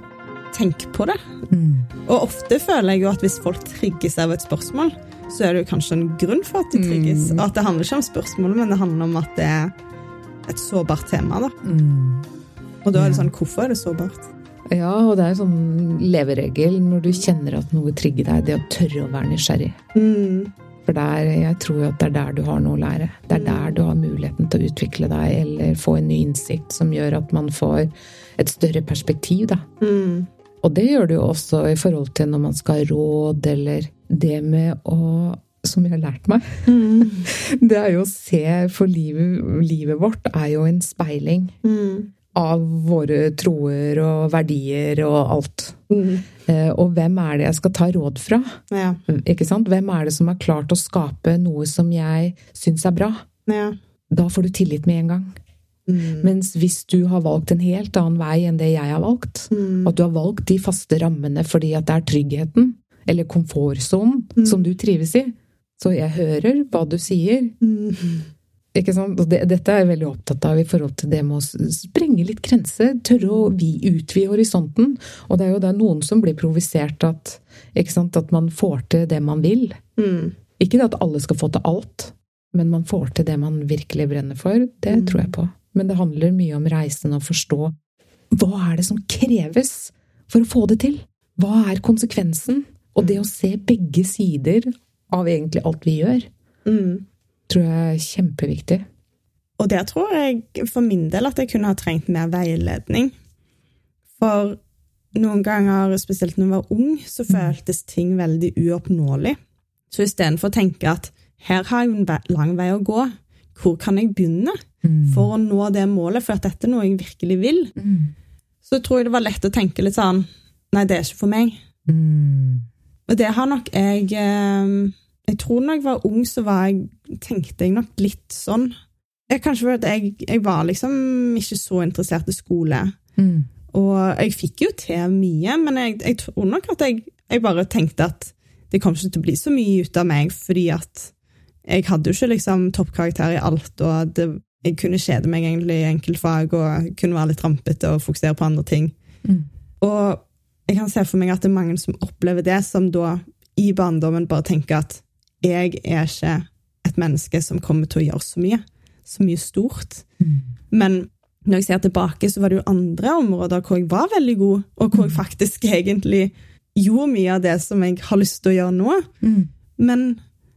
tenk på det. Mm. Og ofte føler jeg jo at hvis folk trigges av et spørsmål, så er det jo kanskje en grunn for at de trigges. Mm. Og at det handler ikke om spørsmålet, men det handler om at det er et sårbart tema. da. Mm. Og da er det sånn, hvorfor er det sårbart? Ja, og det er en sånn leveregel når du kjenner at noe trigger deg, det å tørre å være nysgjerrig. Mm. For der, jeg tror jo at det er der du har noe å lære. Det er der du har muligheten til å utvikle deg eller få en ny innsikt som gjør at man får et større perspektiv, da. Mm. Og det gjør det jo også i forhold til når man skal ha råd, eller det med å Som jeg har lært meg. Mm. Det er jo å se For livet, livet vårt er jo en speiling Mm. av våre troer og verdier og alt. Mm. Eh, Og hvem er det jeg skal ta råd fra? Ja. Ikke sant? Hvem er det som har klart å skape noe som jeg syns er bra? ja. Da får du tillit med en gang. Mm. Mens hvis du har valgt en helt annen vei enn det jeg har valgt, Mm. at du har valgt de faste rammene fordi at det er tryggheten, eller komfortsonen, Mm. som du trives i, så jeg hører hva du sier. Mm. Ikke sant? Det, dette er jeg veldig opptatt av i forhold til det med å sprenge litt grenser, tørre å utvide horisonten. Og det er jo da noen som blir provisert at, at man får til det man vil. Mm. Ikke det at alle skal få til alt, men man får til det man virkelig brenner for. Det tror jeg på. Men det handler mye om reisen og forstå hva er det som kreves for å få det til? Hva er konsekvensen? Og det å se begge sider av egentlig alt vi gjør, Mm. tror jeg er kjempeviktig. Og der tror jeg for min del at jeg kunne ha trengt mer veiledning. For noen ganger, spesielt når jeg var ung, så føltes ting veldig uoppnåelig. Så istedenfor å tenke at her har jeg en lang vei å gå, hvor kan jeg begynne for å nå det målet, for at dette er noe jeg virkelig vil, Mm. så tror jeg det var lett å tenke litt sånn Nei, det er ikke for meg. Mm. Og det har nok jeg eh, Jeg tror når jeg var ung, så var jeg, tenkte jeg nok litt sånn. Jeg, kanskje fordi jeg, jeg var liksom ikke så interessert i skole. Mm. Og jeg fikk jo til mye, men jeg, jeg tror nok at jeg, jeg bare tenkte at det kom ikke til å bli så mye ut av meg, fordi at jeg hadde jo ikke liksom toppkarakter i alt, og det, jeg kunne kjede meg egentlig i enkeltfag, og kunne være litt rampete og fokusere på andre ting. Mm. Og jeg kan se for meg at det er mange som opplever det, som da i barndommen bare tenker at jeg er ikke et menneske som kommer til å gjøre så mye, så mye stort. Mm. Men når jeg ser tilbake, så var det jo andre områder hvor jeg var veldig god, og hvor jeg faktisk egentlig gjorde mye av det som jeg har lyst til å gjøre nå. Mm. Men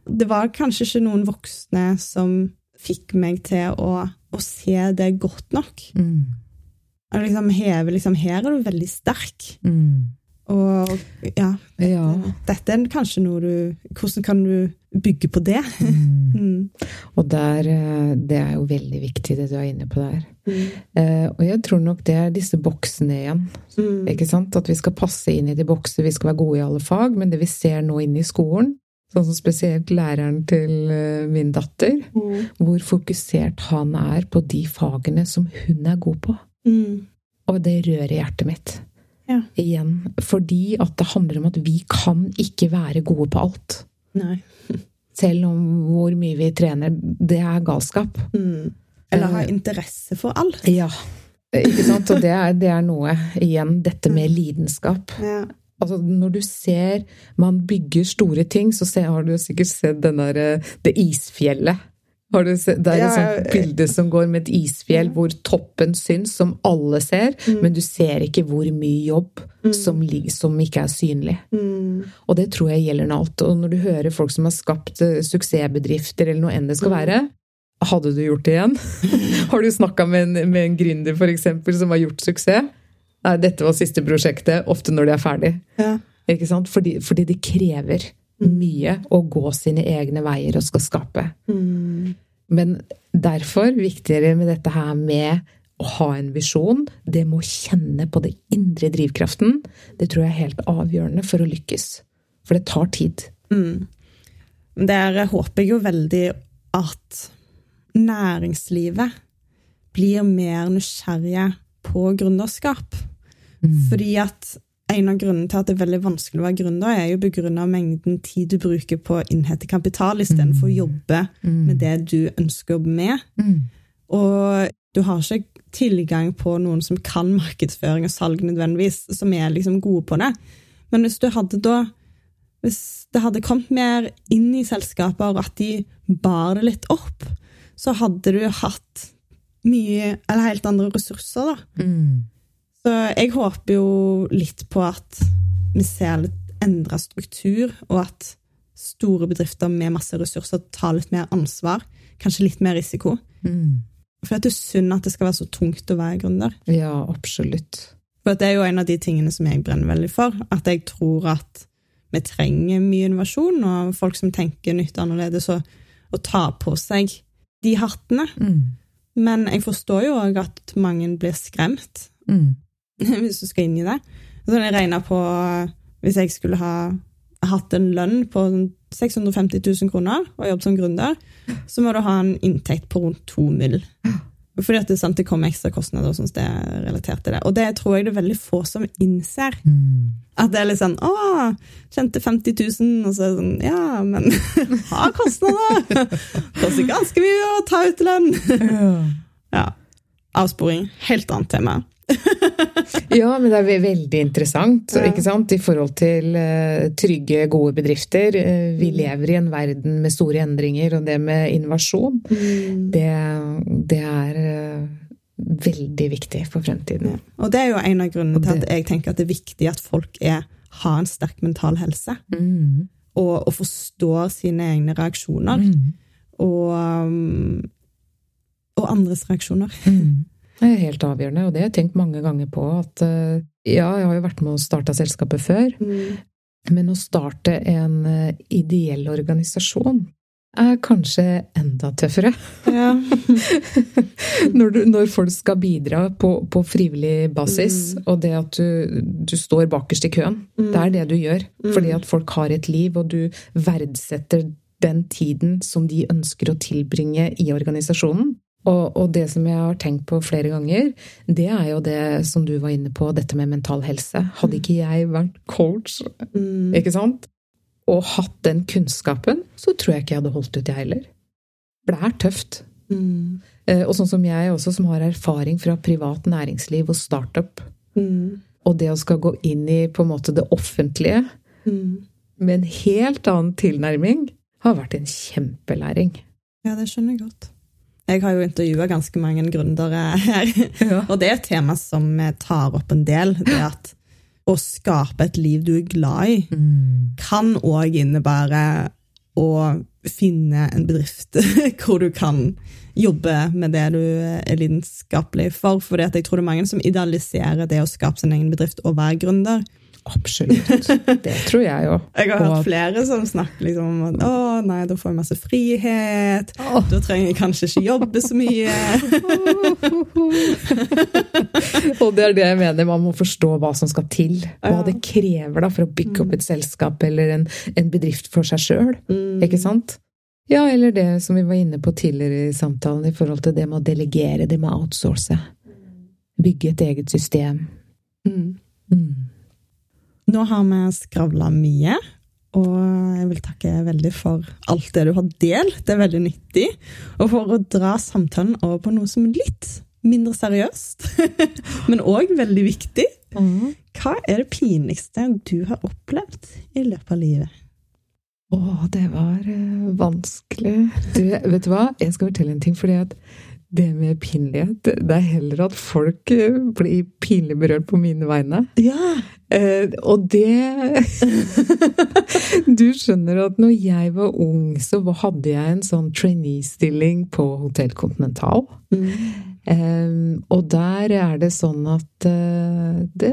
det var kanskje ikke noen voksne som fikk meg til å, å se det godt nok. Mm. Og liksom heve liksom Her er du veldig sterk. Mm. Og ja, Ja. dette er kanskje noe du Hvordan kan du bygge på det? Mm. Mm. Og der, eh, det er jo veldig viktig, det du er inne på der. Mm. Eh, og jeg tror nok det er disse boksene igjen. Mm. Ikke sant? At vi skal passe inn i de bokser, vi skal være gode i alle fag, men det vi ser nå inne i skolen, sånn som spesielt læreren til eh, min datter, Mm. hvor fokusert han er på de fagene som hun er god på. Mm. Og det rører hjertet mitt. Ja. Igjen. Fordi at det handler om at vi kan ikke være gode på alt. Nei. Selv om hvor mye vi trener. Det er galskap. Mm. Eller ha interesse for alt. Ja. Ikke sant? Og det er, det er noe, igjen, dette med lidenskap. Ja. Altså, når du ser man bygger store ting, så ser, har du sikkert sett den der, eh, det isfjellet Har du sett, det er et sånt bilde som går med et isfjell hvor toppen syns, som alle ser, Mm. men du ser ikke hvor mye jobb som, som ikke er synlig. Mm. Og det tror jeg gjelder med alt. Og når du hører folk som har skapt eh, suksessbedrifter, eller noe enn det skal Mm. være Hadde du gjort det igjen? har du snakka med, en- med en gründer, for eksempel, som har gjort suksess? Nei, dette var siste prosjektet, ofte når de er ferdig. Ja. Ikke sant? Fordi, fordi det krever mye å gå sine egne veier og skal skape. Mm. Men derfor viktigere med dette her med å ha en visjon, det med å kjenne på det indre drivkraften, det tror jeg er helt avgjørende for å lykkes. For det tar tid. Mm. Der håper jeg jo veldig at næringslivet blir mer nysgjerrige på gründerskap. Fordi at en av grunnene til at det er veldig vanskelig å være gründer, er jo begrunna mengden tid du bruker på å innhente kapital istedenfor å jobbe med det du ønsker å jobbe med. Mm. Og du har ikke tilgang på noen som kan markedsføring og salg nødvendigvis, som er liksom gode på det. Men hvis du hadde da Hvis det hadde kommet mer inn i selskaper, og at de bar det litt opp, så hadde du hatt mye Eller helt andre ressurser, da. Mm. Så jeg håper jo litt på at vi ser litt endra struktur, og at store bedrifter med masse ressurser tar litt mer ansvar. Kanskje litt mer risiko. Mm. For det er synd at det skal være så tungt å være gründer. Ja, absolutt. For det er jo en av de tingene som jeg brenner veldig for. At jeg tror at vi trenger mye innovasjon, og folk som tenker nytt og annerledes, og, og tar på seg de hattene. Mm. Men jeg forstår jo òg at mange blir skremt, Mm. hvis du skal inn i det. Så jeg regna på Hvis jeg skulle ha hatt en lønn på 650 000 kroner og jobbet som gründer, så må du ha en inntekt på rundt to mill. Fordi at det, sant, det kommer ekstra kostnader og det er relatert til det. Og det tror jeg det er veldig få som innser. Mm. At det er litt sånn Å, tjente 50 000, og så er det sånn Ja, men ha kostnader! Koster ganske mye å ta ut lønn. Ja. Avsporing. Helt annet tema. Ja, men det er veldig interessant Ja. ikke sant? i forhold til uh, trygge, gode bedrifter. Uh, vi lever i en verden med store endringer, og det med innovasjon, det, det er uh, veldig viktig for fremtiden. Ja. Og det er jo en av grunnene til at jeg tenker at det er viktig at folk er, har en sterk mental helse, Mm. og, og forstår sine egne reaksjoner, Mm. og, um, og andres reaksjoner. Mm. Det er helt avgjørende, og det har jeg tenkt mange ganger på. At eh, ja, jeg har jo vært med og starta selskapet før, men å starte en eh, ideell organisasjon er kanskje enda tøffere. Ja. når, du, når folk skal bidra på, på frivillig basis, Mm. og det at du, du står bakerst i køen. Det er det du gjør. Fordi at folk har et liv, og du verdsetter den tiden som de ønsker å tilbringe i organisasjonen. Og, og det som jeg har tenkt på flere ganger, det er jo det som du var inne på, dette med mental helse. Hadde ikke jeg vært coach, Mm. ikke sant, og hatt den kunnskapen, så tror jeg ikke jeg hadde holdt ut, jeg heller. For det er tøft. Mm. Eh, Og sånn som jeg også, som har erfaring fra privat næringsliv og startup, Mm. og det å skal gå inn i på en måte det offentlige Mm. med en helt annen tilnærming, har vært en kjempelæring. Ja, det skjønner jeg godt. Jeg har jo intervjua ganske mange gründere her, Ja. og det er et tema som tar opp en del. Det at å skape et liv du er glad i, Mm. kan òg innebære å finne en bedrift hvor du kan jobbe med det du er lidenskapelig for. For jeg tror det er mange som idealiserer det å skape sin egen bedrift og være gründer. Absolutt. Det tror jeg jo. Jeg har Og hørt flere som snakker liksom om at å nei, da får jeg masse frihet, oh. da trenger jeg kanskje ikke jobbe så mye. og det er det jeg mener, man må forstå hva som skal til. Hva det krever da for å bygge opp et selskap eller en, en bedrift for seg sjøl. Mm. Ikke sant? Ja, eller det som vi var inne på tidligere i samtalen, i forhold til det med å delegere, det med å outsource. Bygge et eget system. Mm. Mm. Nå har vi skravla mye, og jeg vil takke veldig for alt det du har delt. Det er veldig nyttig. Og for å dra samtalen over på noe som er litt mindre seriøst, men òg veldig viktig. Hva er det pinligste du har opplevd i løpet av livet? Å, det var eh, vanskelig. Du, vet du hva? Jeg skal fortelle en ting. fordi at det med pinlighet, det er heller at folk eh, blir pinlig berørt på mine vegne. Ja. Eh, og det Du skjønner at når jeg var ung, så hadde jeg en sånn trainee-stilling på Hotell Continental. Mm. Um, og der er det sånn at uh, det,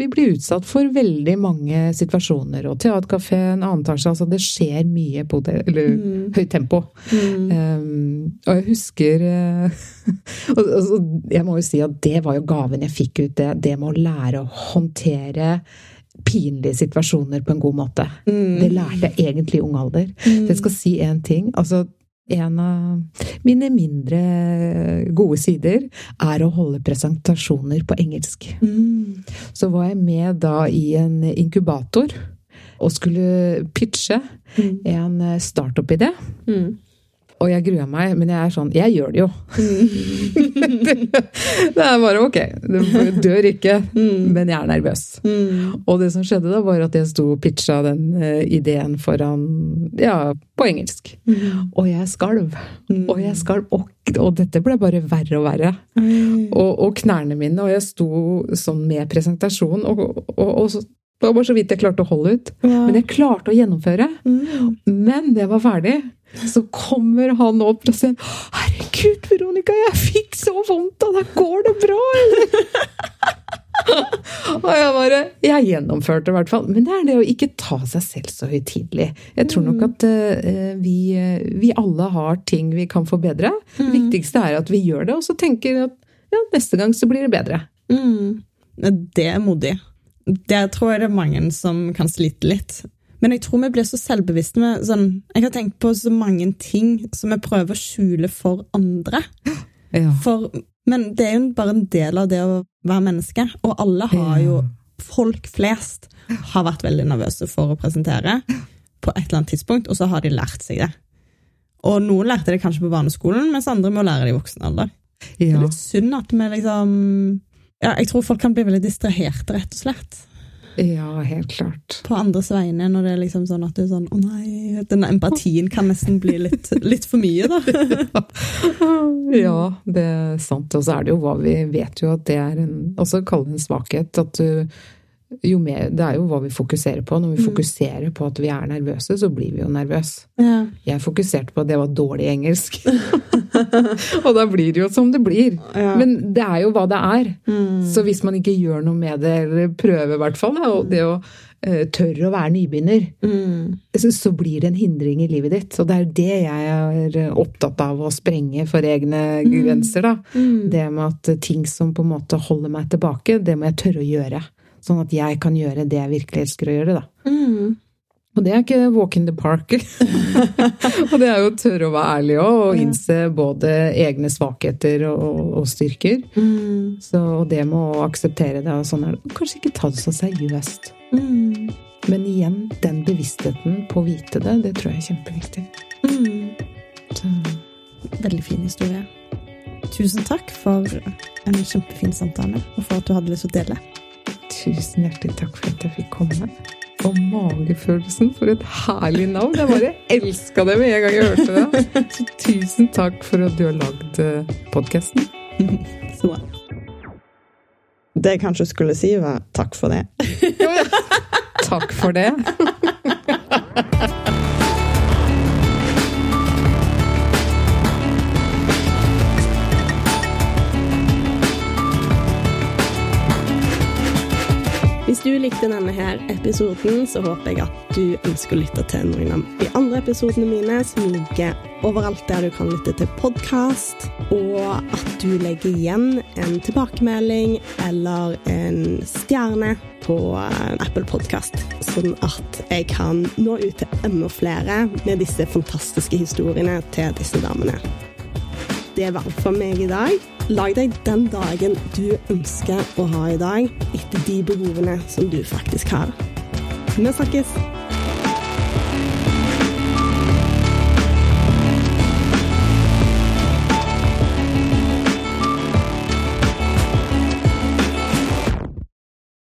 vi blir utsatt for veldig mange situasjoner. Og teaterkafé, en annen etasje Altså det skjer mye på det, eller mm. høyt tempo. Mm. Um, og jeg husker uh, og, og, Jeg må jo si at det var jo gaven jeg fikk ut, det, det med å lære å håndtere pinlige situasjoner på en god måte. Mm. Det lærte jeg egentlig i ung alder. Mm. jeg skal si én ting. Altså, en av mine mindre gode sider er å holde presentasjoner på engelsk. Mm. Så var jeg med da i en inkubator og skulle pitche mm. en startup-idé. Mm. Og jeg gruer meg, men jeg er sånn Jeg gjør det jo! Mm. det, er bare ok. Du dør ikke, mm. men jeg er nervøs. Mm. Og det som skjedde da, var at jeg sto og pitcha den uh, ideen foran Ja, på engelsk. Mm. Og jeg skalv. Mm. Og jeg skalv. Og, og, dette ble bare verre og verre. Mm. Og, og, knærne mine, og jeg sto sånn med presentasjon, og, og det var bare så vidt jeg klarte å holde ut. Ja. Men jeg klarte å gjennomføre. Men det var ferdig. Så kommer han opp og sier 'Herregud, Veronica, jeg fikk så vondt av deg! Går det bra, eller?' og jeg bare Jeg gjennomførte i hvert fall. Men det er det å ikke ta seg selv så høytidelig. Jeg tror nok at uh, vi, vi, alle har ting vi kan forbedre. Det mm. viktigste er at vi gjør det, og så tenker at ja, neste gang så blir det bedre. Mm. Det er modig. Der tror jeg det er mange som kan slite litt. Men jeg tror vi blir så selvbevisste med sånn Jeg har tenkt på så mange ting som vi prøver å skjule for andre. Ja. For, men det er jo bare en del av det å være menneske, og alle har jo Folk flest har vært veldig nervøse for å presentere på et eller annet tidspunkt, og så har de lært seg det. Og noen lærte det kanskje på barneskolen, mens andre må lære det i voksen alder. Ja. Det er litt synd at vi liksom ja, Jeg tror folk kan bli veldig distraherte, rett og slett. Ja, helt klart. På andres vegne, når det er liksom sånn at du er sånn Å nei, denne empatien kan nesten bli litt, litt for mye, da. ja, det er sant. Og så er det jo hva vi vet jo at det er en Også kalle det en svakhet. At du jo mer, Det er jo hva vi fokuserer på. Når vi mm. fokuserer på at vi er nervøse, så blir vi jo nervøse. Ja. Jeg fokuserte på at det var dårlig engelsk. og da blir det jo som det blir. Ja. Men det er jo hva det er. Mm. Så hvis man ikke gjør noe med det, eller prøver i hvert fall, og det å uh, tørre å være nybegynner, mm. så, så, blir det en hindring i livet ditt. Og det er det jeg er opptatt av å sprenge for egne mm. grenser, da. Mm. Det med at ting som på en måte holder meg tilbake, det må jeg tørre å gjøre. Sånn at jeg kan gjøre det jeg virkelig elsker å gjøre, da. Mm. Og det er ikke walk in the park. og det er jo å tørre å være ærlig òg, og innse både egne svakheter og, og styrker. Mm. Så det med å akseptere det og sånn er det. Kanskje ikke ta det så seriøst. Mm. Men igjen, den bevisstheten på å vite det, det tror jeg er kjempeviktig. Mm. Veldig fin historie. Tusen takk for en kjempefin samtale, og for at du hadde lyst til å dele. Tusen hjertelig takk for at jeg fikk komme. Og magefølelsen, for et herlig navn! Jeg bare elska det med en gang jeg hørte det. Så tusen takk for at du har lagd eh, podkasten. Det jeg kanskje skulle si, var takk for det. takk for det. du likte denne her episoden, så håper jeg at du ønsker å lytte til noen av de andre episodene mine, som ligger overalt der du kan lytte til podkast, og at du legger igjen en tilbakemelding eller en stjerne på Apple Podkast, sånn at jeg kan nå ut til enda flere med disse fantastiske historiene til disse damene. Det var alt for meg i dag. Lag deg den dagen du ønsker å ha i dag, etter de behovene som du faktisk har. Vi snakkes!